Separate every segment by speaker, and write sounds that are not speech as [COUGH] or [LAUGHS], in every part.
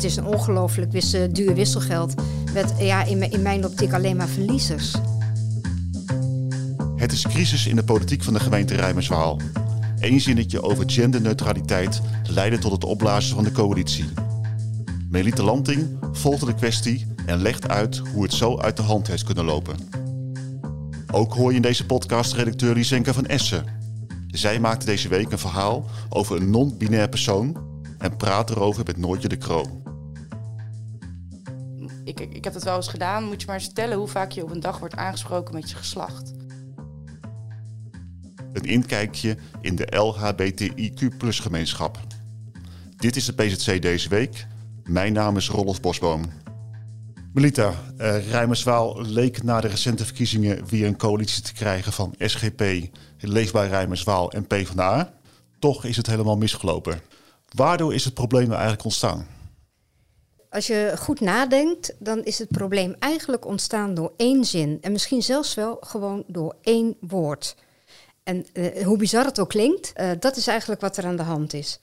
Speaker 1: Het is een ongelooflijk wis- duur wisselgeld. Met ja, in, in mijn optiek alleen maar verliezers.
Speaker 2: Het is crisis in de politiek van de gemeente Rijmerswaal. Eén zinnetje over genderneutraliteit leidde tot het opblazen van de coalitie. Melite Lanting volgde de kwestie en legt uit hoe het zo uit de hand heeft kunnen lopen. Ook hoor je in deze podcast redacteur Lisenka van Essen. Zij maakte deze week een verhaal over een non-binair persoon en praat erover met Noortje de Kroo.
Speaker 3: Ik, ik heb dat wel eens gedaan. Moet je maar eens vertellen hoe vaak je op een dag wordt aangesproken met je geslacht.
Speaker 2: Een inkijkje in de LHBTIQ gemeenschap. Dit is de PZC deze week. Mijn naam is Rolf Bosboom. Melita, eh Rijmerswaal leek na de recente verkiezingen weer een coalitie te krijgen van SGP, Leefbaar Rijmerswaal en PvdA. Toch is het helemaal misgelopen. Waardoor is het probleem nou eigenlijk ontstaan?
Speaker 1: Als je goed nadenkt, dan is het probleem eigenlijk ontstaan door één zin. En misschien zelfs wel gewoon door één woord. En eh, hoe bizar het ook klinkt, eh, dat is eigenlijk wat er aan de hand is.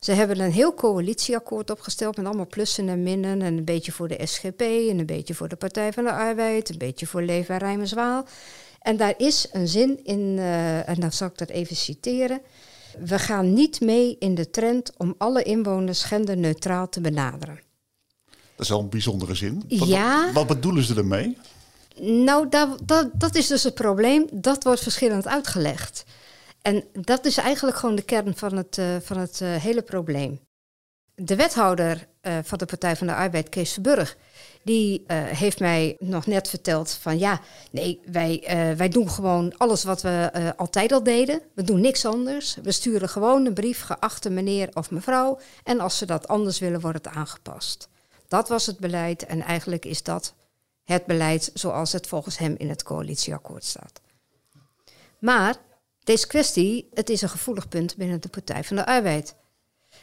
Speaker 1: Ze hebben een heel coalitieakkoord opgesteld met allemaal plussen en minnen. En een beetje voor de SGP en een beetje voor de Partij van de Arbeid, een beetje voor Leefbaar Rijmerswaal. En daar is een zin in, eh, en dan zal ik dat even citeren. We gaan niet mee in de trend om alle inwoners genderneutraal te benaderen.
Speaker 2: Dat is wel een bijzondere zin. Wat,
Speaker 1: Ja.
Speaker 2: wat bedoelen ze ermee?
Speaker 1: Nou, dat, dat, dat is dus het probleem. Dat wordt verschillend uitgelegd. En dat is eigenlijk gewoon de kern van het, eh, van het eh, hele probleem. De wethouder eh, van de Partij van de Arbeid, Kees Verburg, die heeft mij nog net verteld van ja, nee, wij, wij doen gewoon alles wat we altijd al deden. We doen niks anders. We sturen gewoon een brief, geachte meneer of mevrouw. En als ze dat anders willen, wordt het aangepast. Dat was het beleid en eigenlijk is dat het beleid zoals het volgens hem in het coalitieakkoord staat. Maar deze kwestie, het is een gevoelig punt binnen de Partij van de Arbeid.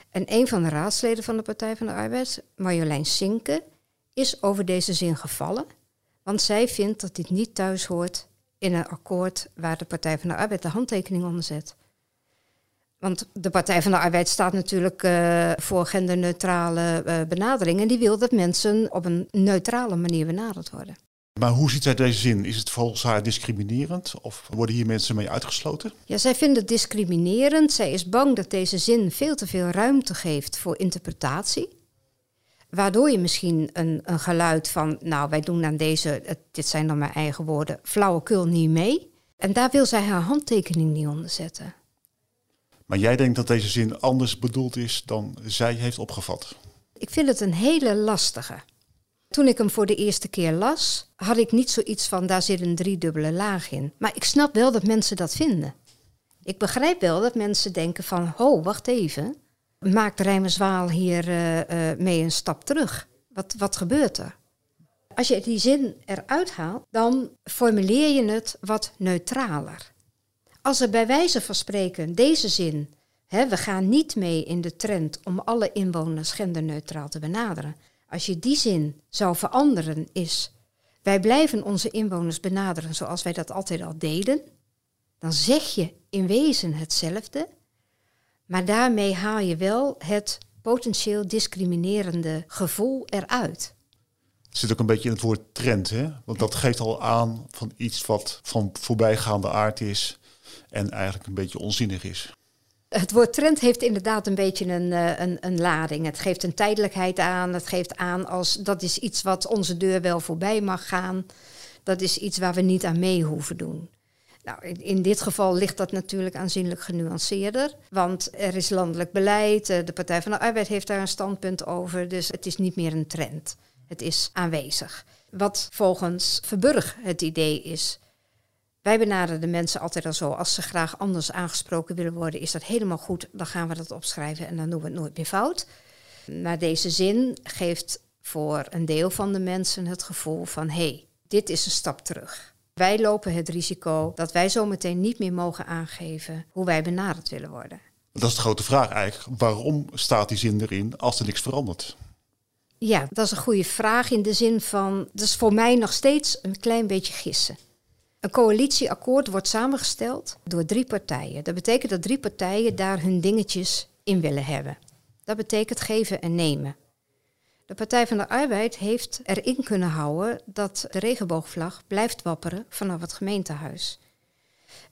Speaker 1: En een van de raadsleden van de Partij van de Arbeid, Marjolein Sinke, is over deze zin gevallen. Want zij vindt dat dit niet thuis hoort in een akkoord waar de Partij van de Arbeid de handtekening onder zet. Want de Partij van de Arbeid staat natuurlijk eh, voor genderneutrale eh, benadering. En die wil dat mensen op een neutrale manier benaderd worden.
Speaker 2: Maar hoe ziet zij deze zin? Is het volgens haar discriminerend of worden hier mensen mee uitgesloten?
Speaker 1: Ja, zij vindt het discriminerend. Zij is bang dat deze zin veel te veel ruimte geeft voor interpretatie. Waardoor je misschien een, een geluid van, nou, wij doen aan deze, het- dit zijn dan mijn eigen woorden, flauwekul niet mee. En daar wil zij haar handtekening niet onder zetten.
Speaker 2: Maar jij denkt dat deze zin anders bedoeld is dan zij heeft opgevat.
Speaker 1: Ik vind het een hele lastige. Toen ik hem voor de eerste keer las, had ik niet zoiets van daar zit een driedubbele laag in. Maar ik snap wel dat mensen dat vinden. Ik begrijp wel dat mensen denken van, ho, wacht even. Maakt Rijmerswaal hier eh, eh, mee een stap terug? Wat, wat gebeurt er? Als je die zin eruit haalt, dan formuleer je het wat neutraler. Als er bij wijze van spreken deze zin, hè, we gaan niet mee in de trend om alle inwoners genderneutraal te benaderen. Als je die zin zou veranderen is, wij blijven onze inwoners benaderen zoals wij dat altijd al deden, dan zeg je in wezen hetzelfde, maar daarmee haal je wel het potentieel discriminerende gevoel eruit.
Speaker 2: Het zit ook een beetje in het woord trend, hè? Want dat geeft al aan van iets wat van voorbijgaande aard is en eigenlijk een beetje onzinnig is.
Speaker 1: Het woord trend heeft inderdaad een beetje een, eh, een, een lading. Het geeft een tijdelijkheid aan. Het geeft aan als dat is iets wat onze deur wel voorbij mag gaan. Dat is iets waar we niet aan mee hoeven doen. Nou, in, in dit geval ligt dat natuurlijk aanzienlijk genuanceerder. Want er is landelijk beleid. eh, De Partij van de Arbeid heeft daar een standpunt over. Dus het is niet meer een trend. Het is aanwezig. Wat volgens Verburg het idee is. Wij benaderen de mensen altijd al zo. Als ze graag anders aangesproken willen worden, is dat helemaal goed. Dan gaan we dat opschrijven en dan doen we het nooit meer fout. Maar deze zin geeft voor een deel van de mensen het gevoel van: hé, hey, dit is een stap terug. Wij lopen het risico dat wij zometeen niet meer mogen aangeven hoe wij benaderd willen worden.
Speaker 2: Dat is de grote vraag eigenlijk. Waarom staat die zin erin als er niks verandert?
Speaker 1: Ja, dat is een goede vraag in de zin van, dat is voor mij nog steeds een klein beetje gissen. Een coalitieakkoord wordt samengesteld door drie partijen. Dat betekent dat drie partijen daar hun dingetjes in willen hebben. Dat betekent geven en nemen. De Partij van de Arbeid heeft erin kunnen houden dat de regenboogvlag blijft wapperen vanaf het gemeentehuis.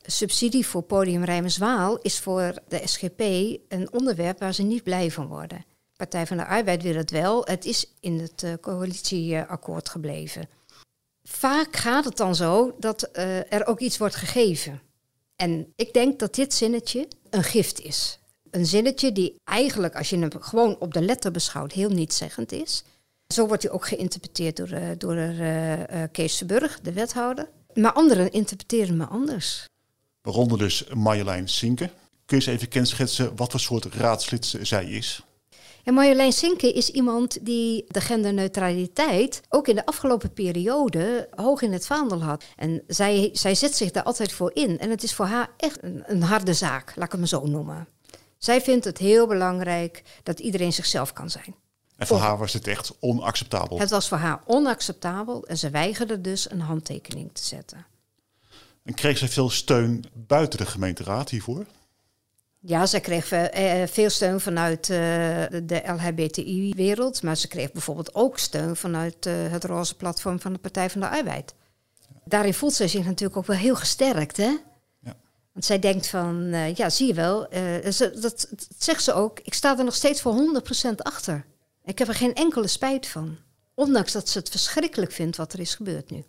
Speaker 1: Subsidie voor Podium Rijmerswaal is voor de SGP een onderwerp waar ze niet blij van worden. Partij van de Arbeid wil het wel. Het is in het uh, coalitieakkoord gebleven. Vaak gaat het dan zo dat uh, er ook iets wordt gegeven. En ik denk dat dit zinnetje een gift is. Een zinnetje die eigenlijk, als je hem gewoon op de letter beschouwt, heel nietszeggend is. Zo wordt hij ook geïnterpreteerd door, uh, door uh, Kees de Burg, de wethouder. Maar anderen interpreteren me anders.
Speaker 2: Waaronder dus Marjolein Sinke. Kun je eens even kenschetsen wat voor soort raadslid zij is?
Speaker 1: En Marjolein Sinke is iemand die de genderneutraliteit ook in de afgelopen periode hoog in het vaandel had. En zij, zij zet zich daar altijd voor in. En het is voor haar echt een, een harde zaak, laat ik het me zo noemen. Zij vindt het heel belangrijk dat iedereen zichzelf kan zijn.
Speaker 2: En voor haar was het echt onacceptabel?
Speaker 1: Het was voor haar onacceptabel en ze weigerde dus een handtekening te zetten.
Speaker 2: En kreeg zij veel steun buiten de gemeenteraad hiervoor?
Speaker 1: Ja, ze kreeg eh, veel steun vanuit eh, de LHBTI-wereld, maar ze kreeg bijvoorbeeld ook steun vanuit eh, het roze platform van de Partij van de Arbeid. Daarin voelt zij zich natuurlijk ook wel heel gesterkt, hè? Ja. Want zij denkt van, ja, zie je wel, dat, zegt ze ook, ik sta er nog steeds voor 100% achter. Ik heb er geen enkele spijt van, ondanks dat ze het verschrikkelijk vindt wat er is gebeurd nu.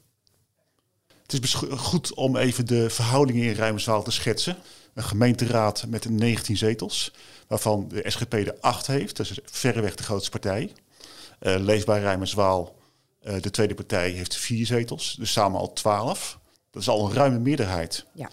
Speaker 2: Het is goed om even de verhoudingen in Rijmerswaal te schetsen een gemeenteraad met 19 zetels, waarvan de SGP er 8 heeft. Is verreweg de grootste partij. Uh, Leefbaar Rijmerswaal, uh, de tweede partij, heeft 4 zetels, dus samen al 12. Dat is al een ruime meerderheid. Ja.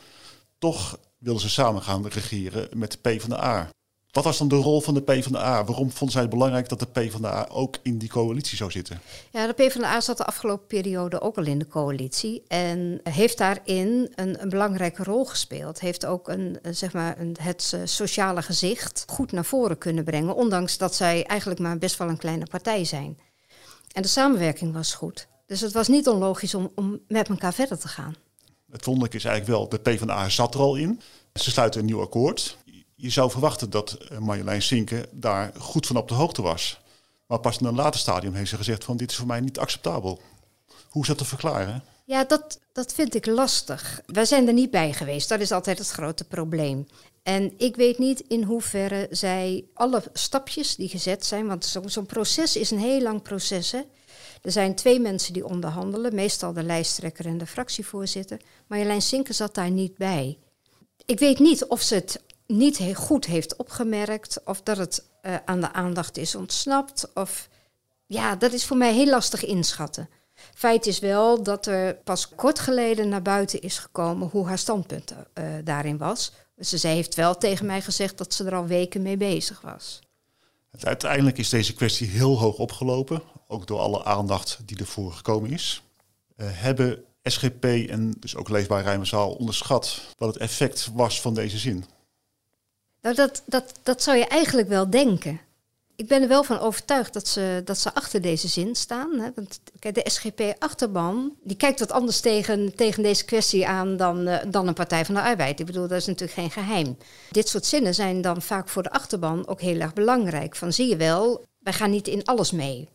Speaker 2: Toch wilden ze samen gaan regeren met de PvdA. Wat was dan de rol van de PvdA? Waarom vonden zij het belangrijk dat de PvdA ook in die coalitie zou zitten?
Speaker 1: Ja, de PvdA zat de afgelopen periode ook al in de coalitie en heeft daarin een, een belangrijke rol gespeeld. Heeft ook een, zeg maar een, het eh, sociale gezicht goed naar voren kunnen brengen, ondanks dat zij eigenlijk maar best wel een kleine partij zijn. En de samenwerking was goed. Dus het was niet onlogisch om, om met elkaar verder te gaan.
Speaker 2: Het wonderlijke is eigenlijk wel, de PvdA zat er al in. Ze sluiten een nieuw akkoord je zou verwachten dat eh, Marjolein Sinke daar goed van op de hoogte was. Maar pas in een later stadium heeft ze gezegd van dit is voor mij niet acceptabel. Hoe is dat te verklaren?
Speaker 1: Ja, dat, dat vind ik lastig. Wij zijn er niet bij geweest. Dat is altijd het grote probleem. En ik weet niet in hoeverre zij alle stapjes die gezet zijn, want zo'n proces is een heel lang proces. Hè? Er zijn twee mensen die onderhandelen, meestal de lijsttrekker en de fractievoorzitter. Marjolein Sinke zat daar niet bij. Ik weet niet of ze het niet heel goed heeft opgemerkt of dat het uh, aan de aandacht is ontsnapt. Of ja, dat is voor mij heel lastig inschatten. Feit is wel dat er pas kort geleden naar buiten is gekomen hoe haar standpunt uh, daarin was. Dus zij heeft wel tegen mij gezegd dat ze er al weken mee bezig was.
Speaker 2: Uiteindelijk is deze kwestie heel hoog opgelopen, ook door alle aandacht die ervoor gekomen is. Uh, hebben SGP en dus ook Leefbaar Rijmerzaal onderschat wat het effect was van deze zin?
Speaker 1: Nou, dat, dat, dat zou je eigenlijk wel denken. Ik ben er wel van overtuigd dat ze, dat ze achter deze zin staan. Hè? Want kijk, de SGP-achterban die kijkt wat anders tegen, tegen deze kwestie aan dan, uh, dan een Partij van de Arbeid. Ik bedoel, dat is natuurlijk geen geheim. Dit soort zinnen zijn dan vaak voor de achterban ook heel erg belangrijk. Van zie je wel, wij gaan niet in alles mee.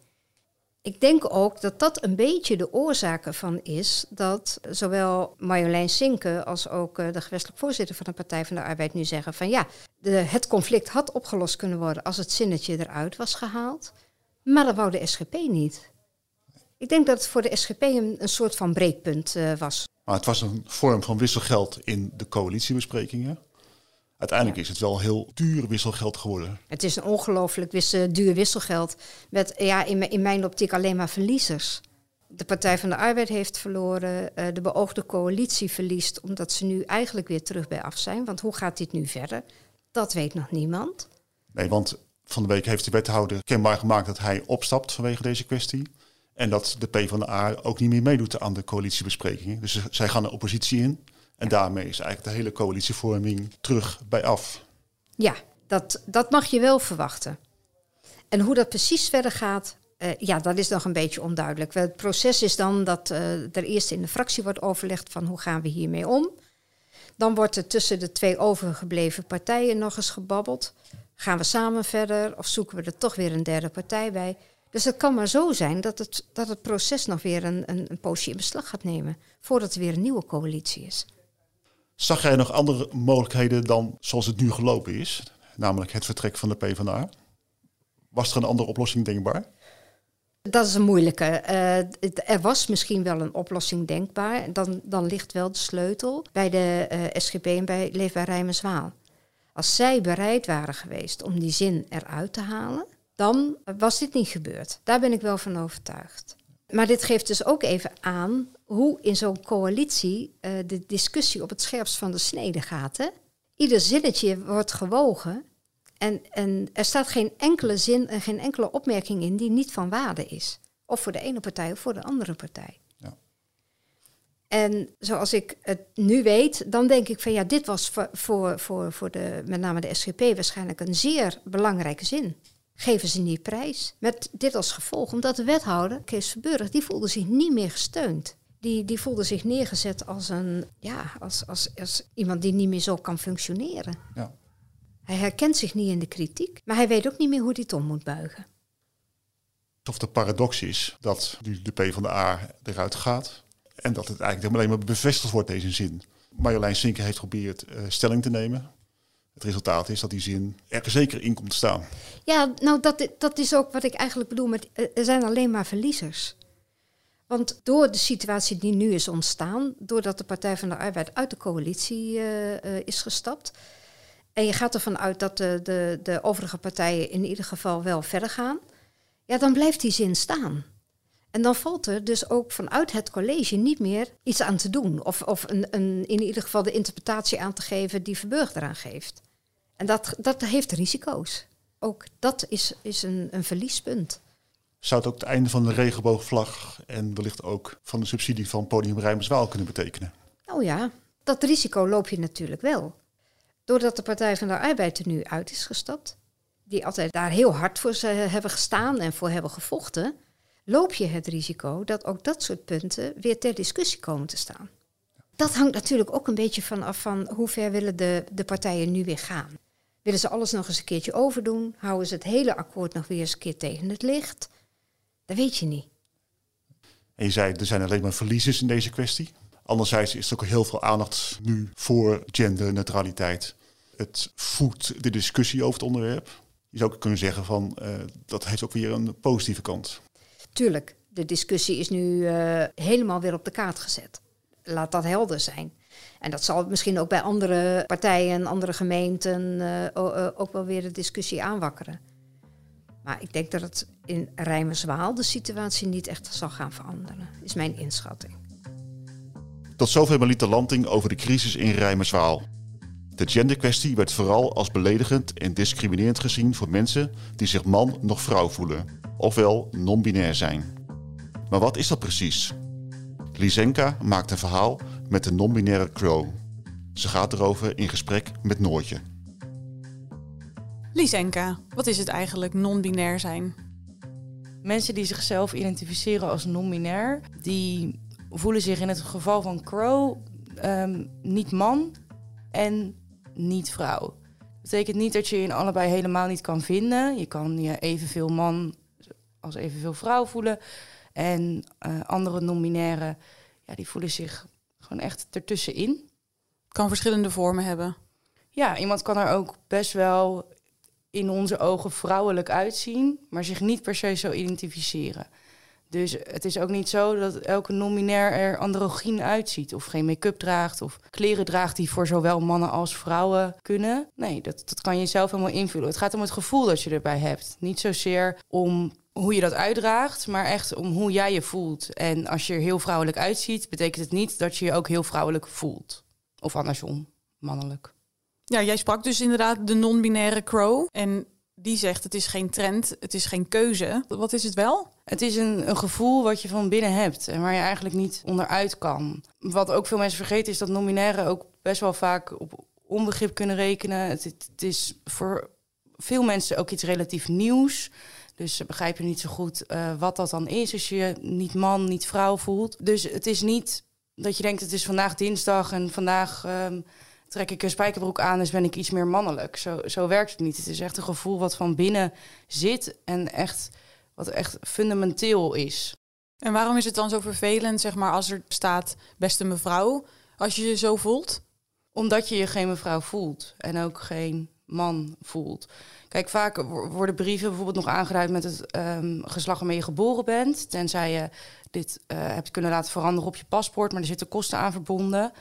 Speaker 1: Ik denk ook dat dat een beetje de oorzaak ervan is dat zowel Marjolein Sinke als ook eh, de gewestelijk voorzitter van de Partij van de Arbeid nu zeggen van ja, de, het conflict had opgelost kunnen worden als het zinnetje eruit was gehaald, maar dat wou de SGP niet. Ik denk dat het voor de SGP een, soort van breekpunt uh, was.
Speaker 2: Maar het was een vorm van wisselgeld in de coalitiebesprekingen. Uiteindelijk is het wel heel duur wisselgeld geworden.
Speaker 1: Het is een ongelooflijk duur wisselgeld. Met ja, in, in mijn optiek alleen maar verliezers. De Partij van de Arbeid heeft verloren, uh, de beoogde coalitie verliest, omdat ze nu eigenlijk weer terug bij af zijn. Want hoe gaat dit nu verder? Dat weet nog niemand.
Speaker 2: Nee, want van de week heeft de wethouder kenbaar gemaakt dat hij opstapt vanwege deze kwestie. En dat de PvdA ook niet meer meedoet aan de coalitiebesprekingen. Dus zij gaan de oppositie in. En daarmee is eigenlijk de hele coalitievorming terug bij af.
Speaker 1: Ja, dat, dat mag je wel verwachten. En hoe dat precies verder gaat, uh, ja, dat is nog een beetje onduidelijk. Het proces is dan dat uh, er eerst in de fractie wordt overlegd van hoe gaan we hiermee om. Dan wordt er tussen de twee overgebleven partijen nog eens gebabbeld. Gaan we samen verder of zoeken we er toch weer een derde partij bij? Dus het kan maar zo zijn dat het, dat het proces nog weer een, een, een poosje in beslag gaat nemen voordat er weer een nieuwe coalitie is.
Speaker 2: Zag jij nog andere mogelijkheden dan zoals het nu gelopen is, namelijk het vertrek van de PvdA? Was er een andere oplossing denkbaar?
Speaker 1: Dat is een moeilijke. Uh, er was misschien wel een oplossing denkbaar. Dan, dan ligt wel de sleutel bij de uh, eh, SGP en bij Leefbaar Rijmerswaal. Als zij bereid waren geweest om die zin eruit te halen, dan was dit niet gebeurd. Daar ben ik wel van overtuigd. Maar dit geeft dus ook even aan hoe in zo'n coalitie uh, de discussie op het scherpst van de snede gaat. Hè? Ieder zinnetje wordt gewogen en, en er staat geen enkele zin en geen enkele opmerking in die niet van waarde is. Of voor de ene partij of voor de andere partij. Ja. En zoals ik het nu weet, dan denk ik van ja, dit was voor, voor, voor, voor de, met name de SGP waarschijnlijk een zeer belangrijke zin. Geven ze niet prijs. Met dit als gevolg, omdat de wethouder, Kees Verburg, die voelde zich niet meer gesteund. Die, die voelde zich neergezet als, een, ja, als, als, als iemand die niet meer zo kan functioneren. Ja. Hij herkent zich niet in de kritiek, maar hij weet ook niet meer hoe hij het om moet buigen.
Speaker 2: Of de paradox is dat nu de PvdA eruit gaat en dat het eigenlijk alleen maar bevestigd wordt, deze zin. Marjolein Sinker heeft geprobeerd uh, stelling te nemen. Het resultaat is dat die zin er zeker in komt te staan.
Speaker 1: Ja, nou dat, dat is ook wat ik eigenlijk bedoel met eh, er zijn alleen maar verliezers. Want door de situatie die nu is ontstaan, doordat de Partij van de Arbeid uit de coalitie uh, uh, is gestapt, en je gaat ervan uit dat de, de, de overige partijen in ieder geval wel verder gaan, ja, dan blijft die zin staan. En dan valt er dus ook vanuit het college niet meer iets aan te doen. Of, of een, een, in ieder geval de interpretatie aan te geven die Verburg eraan geeft. En dat, dat heeft risico's. Ook dat is, is een, een verliespunt.
Speaker 2: Zou het ook het einde van de regenboogvlag en wellicht ook van de subsidie van Podium Rijmerswaal kunnen betekenen?
Speaker 1: Oh ja, dat risico loop je natuurlijk wel. Doordat de Partij van de Arbeid er nu uit is gestapt, die altijd daar heel hard voor ze hebben gestaan en voor hebben gevochten, loop je het risico dat ook dat soort punten weer ter discussie komen te staan. Dat hangt natuurlijk ook een beetje vanaf van hoe ver willen de, de partijen nu weer gaan. Willen ze alles nog eens een keertje overdoen? Houden ze het hele akkoord nog weer eens een keer tegen het licht? Dat weet je niet.
Speaker 2: En je zei, er zijn alleen maar verliezers in deze kwestie. Anderzijds is er ook heel veel aandacht nu voor genderneutraliteit. Het voedt de discussie over het onderwerp. Je zou ook kunnen zeggen van uh, dat heeft ook weer een positieve kant.
Speaker 1: Tuurlijk, de discussie is nu uh, helemaal weer op de kaart gezet. Laat dat helder zijn. En dat zal misschien ook bij andere partijen, andere gemeenten uh, ook wel weer de discussie aanwakkeren. Maar ik denk dat het in Rijmerswaal de situatie niet echt zal gaan veranderen, is mijn inschatting.
Speaker 2: Tot zover Melita Lanting over de crisis in Rijmerswaal. De genderkwestie werd vooral als beledigend en discriminerend gezien voor mensen die zich man nog vrouw voelen, ofwel non-binair zijn. Maar wat is dat precies? Lisenka maakt een verhaal met de non-binaire crow. Ze gaat erover in gesprek met Noortje.
Speaker 4: Lisenka, wat is het eigenlijk non-binair zijn?
Speaker 3: Mensen die zichzelf identificeren als non-binair, die voelen zich in het geval van Crow um, niet man en niet vrouw. Dat betekent niet dat je je in allebei helemaal niet kan vinden. Je kan je evenveel man als evenveel vrouw voelen. En uh, andere non-binaire, ja, die voelen zich gewoon echt ertussenin.
Speaker 4: Kan verschillende vormen hebben.
Speaker 3: Ja, iemand kan er ook best wel in onze ogen vrouwelijk uitzien, maar zich niet per se zo identificeren. Dus het is ook niet zo dat elke nominair er androgyn uitziet. Of geen make-up draagt of kleren draagt die voor zowel mannen als vrouwen kunnen. Nee, dat, dat kan je zelf helemaal invullen. Het gaat om het gevoel dat je erbij hebt. Niet zozeer om hoe je dat uitdraagt, maar echt om hoe jij je voelt. En als je er heel vrouwelijk uitziet, betekent het niet dat je je ook heel vrouwelijk voelt. Of andersom, mannelijk.
Speaker 4: Ja, jij sprak dus inderdaad de non-binaire crow. En die zegt het is geen trend, het is geen keuze. Wat is het wel?
Speaker 3: Het is een, een gevoel wat je van binnen hebt en waar je eigenlijk niet onderuit kan. Wat ook veel mensen vergeten is dat nominaire ook best wel vaak op onbegrip kunnen rekenen. Het, is voor veel mensen ook iets relatief nieuws. Dus ze begrijpen niet zo goed uh, wat dat dan is als je je niet man, niet vrouw voelt. Dus het is niet dat je denkt het is vandaag dinsdag en vandaag um, trek ik een spijkerbroek aan, dus ben ik iets meer mannelijk. Zo, zo werkt het niet. Het is echt een gevoel wat van binnen zit en echt, wat echt fundamenteel is.
Speaker 4: En waarom is het dan zo vervelend, zeg maar, als er staat beste mevrouw, als je je zo voelt?
Speaker 3: Omdat je je geen mevrouw voelt en ook geen man voelt. Kijk, vaak worden brieven bijvoorbeeld nog aangeduid met het um, geslacht waarmee je geboren bent. Tenzij je dit uh, hebt kunnen laten veranderen op je paspoort, maar er zitten kosten aan verbonden.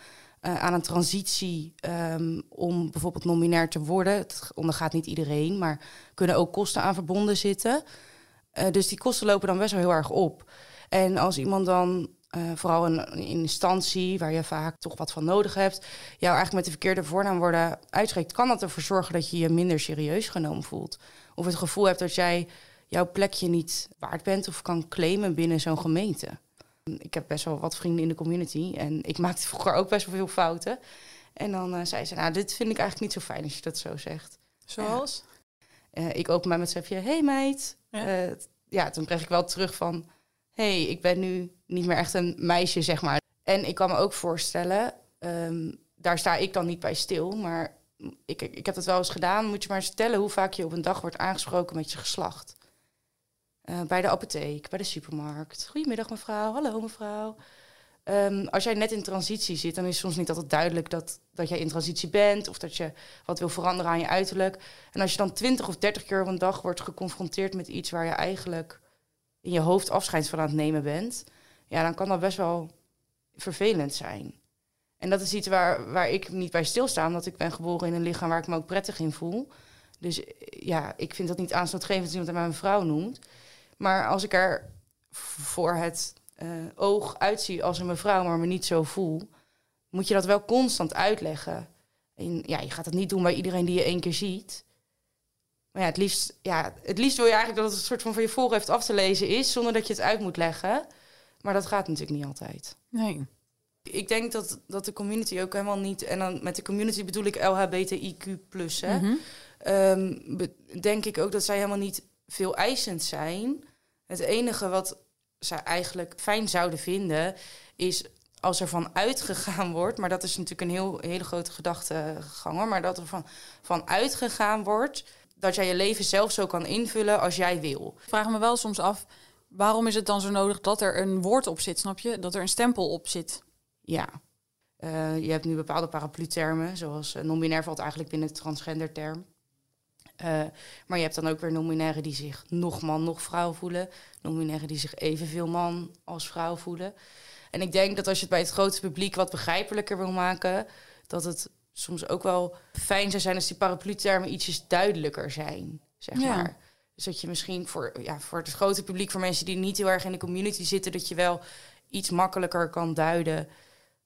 Speaker 3: Uh, aan een transitie um, om bijvoorbeeld nominair te worden. Het ondergaat niet iedereen, maar kunnen ook kosten aan verbonden zitten. Uh, dus die kosten lopen dan best wel heel erg op. En als iemand dan uh, vooral een, een, instantie waar je vaak toch wat van nodig hebt, jou eigenlijk met de verkeerde voornaamwoorden uitspreekt, kan dat ervoor zorgen dat je je minder serieus genomen voelt. Of het gevoel hebt dat jij jouw plekje niet waard bent of kan claimen binnen zo'n gemeente. Ik heb best wel wat vrienden in de community en ik maakte vroeger ook best wel veel fouten. En dan uh, zei ze, nou, dit vind ik eigenlijk niet zo fijn als je dat zo zegt.
Speaker 4: Zoals?
Speaker 3: Uh, ik open mij met z'n hey meid. Ja. ja, toen kreeg ik wel terug van hey, ik ben nu niet meer echt een meisje, zeg maar. En ik kan me ook voorstellen, um, daar sta ik dan niet bij stil, maar ik, ik heb dat wel eens gedaan. Moet je maar stellen hoe vaak je op een dag wordt aangesproken met je geslacht. Uh, bij de apotheek, bij de supermarkt. Goedemiddag mevrouw, hallo mevrouw. Um, als jij net in transitie zit, dan is soms niet altijd duidelijk dat, dat jij in transitie bent of dat je wat wil veranderen aan je uiterlijk. En als je dan twintig of dertig keer op een dag wordt geconfronteerd met iets waar je eigenlijk in je hoofd afscheid van aan het nemen bent, ja, dan kan dat best wel vervelend zijn. En dat is iets waar, waar ik niet bij stilsta, omdat ik ben geboren in een lichaam waar ik me ook prettig in voel. Dus ja, ik vind dat niet aanstootgevend als iemand mij mijn vrouw noemt. Maar als ik er voor het uh, oog uitzie als een mevrouw, maar me niet zo voel, moet je dat wel constant uitleggen. En ja, je gaat het niet doen bij iedereen die je één keer ziet. Maar ja, het liefst, ja, het liefst wil je eigenlijk dat het een soort van van je voorhoofd af te lezen is, zonder dat je het uit moet leggen. Maar dat gaat natuurlijk niet altijd.
Speaker 4: Nee.
Speaker 3: Ik denk dat, dat de community ook helemaal niet, en dan met de community bedoel ik LHBTIQ+, hè, mm -hmm. um, denk ik ook dat zij helemaal niet veel eisend zijn. Het enige wat zij eigenlijk fijn zouden vinden, is als er van uitgegaan wordt, maar dat is natuurlijk een heel, hele grote gedachtegang hoor, maar dat er van, van uitgegaan wordt dat jij je leven zelf zo kan invullen als jij wil.
Speaker 4: Ik vraag me wel soms af, waarom is het dan zo nodig dat er een woord op zit, snap je? Dat er een stempel op zit.
Speaker 3: Ja. Uh, je hebt nu bepaalde paraplu-termen, zoals uh, non-binair valt eigenlijk binnen de transgender-term. Uh, maar je hebt dan ook weer non-binairen die zich nog man, nog vrouw voelen. Non-binairen die zich evenveel man als vrouw voelen. En ik denk dat als je het bij het grote publiek wat begrijpelijker wil maken, dat het soms ook wel fijn zou zijn als die paraplu-termen ietsjes duidelijker zijn, zeg ja. maar. Dus dat je misschien voor, ja, voor het grote publiek, voor mensen die niet heel erg in de community zitten, dat je wel iets makkelijker kan duiden.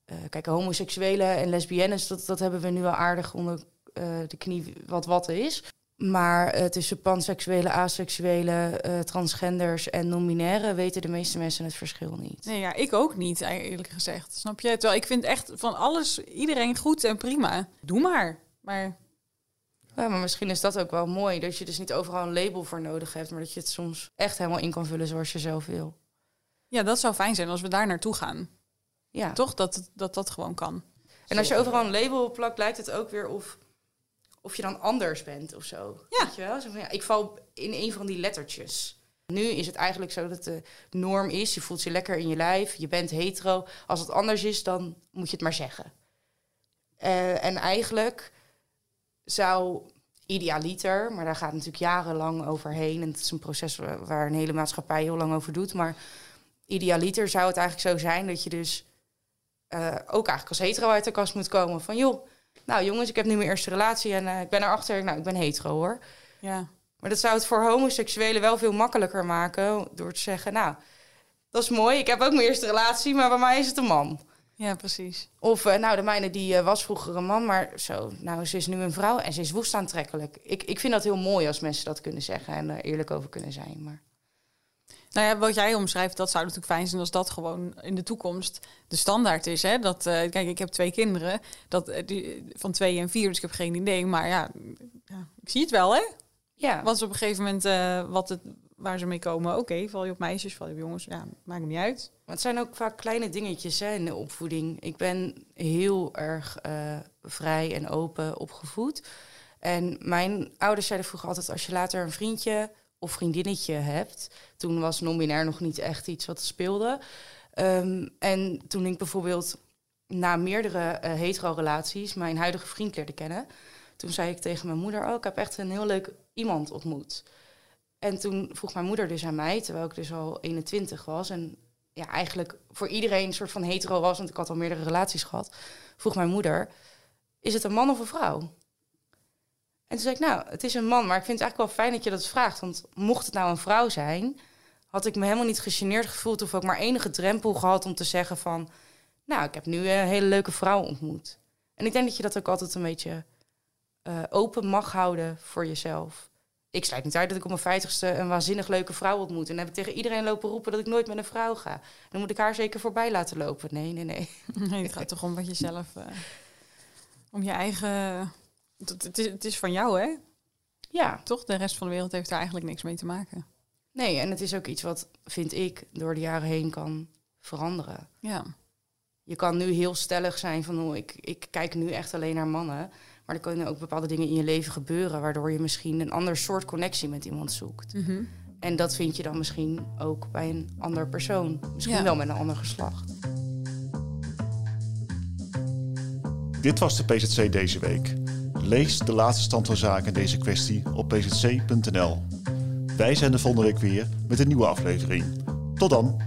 Speaker 3: Uh, kijk, homoseksuelen en lesbiennes, dat, dat hebben we nu al aardig onder uh, de knie wat wat is. Maar uh, tussen panseksuele, aseksuele, uh, transgenders en non-binaire weten de meeste mensen het verschil niet.
Speaker 4: Nee, ja, ik ook niet, eerlijk gezegd. Snap je? Terwijl ik vind echt van alles, iedereen goed en prima. Doe maar. Maar...
Speaker 3: Ja, maar misschien is dat ook wel mooi. Dat je dus niet overal een label voor nodig hebt, maar dat je het soms echt helemaal in kan vullen zoals je zelf wil.
Speaker 4: Ja, dat zou fijn zijn als we daar naartoe gaan. Ja. Toch? Dat dat, dat gewoon kan.
Speaker 3: En als je overal een label plakt, lijkt het ook weer of of je dan anders bent of zo.
Speaker 4: Ja.
Speaker 3: Weet je wel? Zo van, ja, ik val in een van die lettertjes. Nu is het eigenlijk zo dat de norm is, je voelt je lekker in je lijf, je bent hetero. Als het anders is, dan moet je het maar zeggen. Uh, en eigenlijk zou idealiter, maar daar gaat natuurlijk jarenlang overheen. En het is een proces waar een hele maatschappij heel lang over doet. Maar idealiter zou het eigenlijk zo zijn dat je dus uh, ook eigenlijk als hetero uit de kast moet komen. Van joh, nou jongens, ik heb nu mijn eerste relatie en uh, ik ben erachter, nou ik ben hetero hoor.
Speaker 4: Ja.
Speaker 3: Maar dat zou het voor homoseksuelen wel veel makkelijker maken door te zeggen, nou, dat is mooi, ik heb ook mijn eerste relatie, maar bij mij is het een man.
Speaker 4: Ja, precies.
Speaker 3: Of, eh, nou, de mijne die eh, was vroeger een man, maar zo, nou, ze is nu een vrouw en ze is woest aantrekkelijk. Ik, ik vind dat heel mooi als mensen dat kunnen zeggen en er eerlijk over kunnen zijn. Maar
Speaker 4: Nou ja, wat jij omschrijft, dat zou natuurlijk fijn zijn als dat gewoon in de toekomst de standaard is. Hè? Dat, eh, kijk, ik heb twee kinderen dat, eh, die, van twee en vier, dus ik heb geen idee. Maar ja, ja ik zie het wel, hè?
Speaker 3: ja,
Speaker 4: Want op een gegeven moment, eh, wat het, waar ze mee komen, oké, val je op meisjes, val je op jongens, ja, maakt niet uit.
Speaker 3: Maar het zijn ook vaak kleine dingetjes hè, in de opvoeding. Ik ben heel erg vrij en open opgevoed. En mijn ouders zeiden vroeger altijd: als je later een vriendje of vriendinnetje hebt. Toen was non-binair nog niet echt iets wat speelde. Ehm, en toen ik bijvoorbeeld na meerdere eh, hetero-relaties mijn huidige vriend leerde kennen. Toen zei ik tegen mijn moeder: Oh, ik heb echt een heel leuk iemand ontmoet. En toen vroeg mijn moeder dus aan mij, terwijl ik dus al 21 was. En ja, eigenlijk voor iedereen een soort van hetero was, want ik had al meerdere relaties gehad. Vroeg mijn moeder: Is het een man of een vrouw? En toen zei ik: Nou, het is een man, maar ik vind het eigenlijk wel fijn dat je dat vraagt. Want mocht het nou een vrouw zijn, had ik me helemaal niet gegeneerd gevoeld of ook maar enige drempel gehad om te zeggen van, nou, ik heb nu een hele leuke vrouw ontmoet. En ik denk dat je dat ook altijd een beetje eh, open mag houden voor jezelf. Ik sluit niet uit dat ik op mijn vijftigste een waanzinnig leuke vrouw ontmoet. En dan heb ik tegen iedereen lopen roepen dat ik nooit met een vrouw ga. Dan moet ik haar zeker voorbij laten lopen. Nee, nee, nee. [LAUGHS]
Speaker 4: Nee, het gaat toch om wat je zelf, eh, om je eigen, het, het, is, het is van jou, hè?
Speaker 3: Ja,
Speaker 4: Toch? De rest van de wereld heeft daar eigenlijk niks mee te maken.
Speaker 3: nee, en het is ook iets wat, vind ik, door de jaren heen kan veranderen.
Speaker 4: Ja.
Speaker 3: Je kan nu heel stellig zijn van, oh, ik, ik kijk nu echt alleen naar mannen. Maar er kunnen ook bepaalde dingen in je leven gebeuren... waardoor je misschien een ander soort connectie met iemand zoekt.
Speaker 4: Mhm.
Speaker 3: En dat vind je dan misschien ook bij een ander persoon. Misschien
Speaker 4: Ja.
Speaker 3: wel met een ander geslacht.
Speaker 2: Dit was de PZC deze week. Lees de laatste stand van zaken in deze kwestie op pzc.nl. Wij zijn de volgende week weer met een nieuwe aflevering. Tot dan!